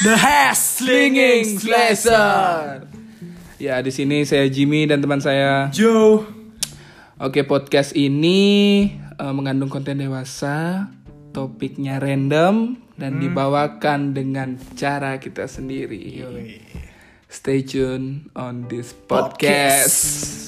The Has Slinging Slasher. Ya, di sini saya Jimmy dan teman saya. Joe. Oke, podcast ini uh, mengandung konten dewasa, topiknya random dan hmm. dibawakan dengan cara kita sendiri. Stay tune on this podcast.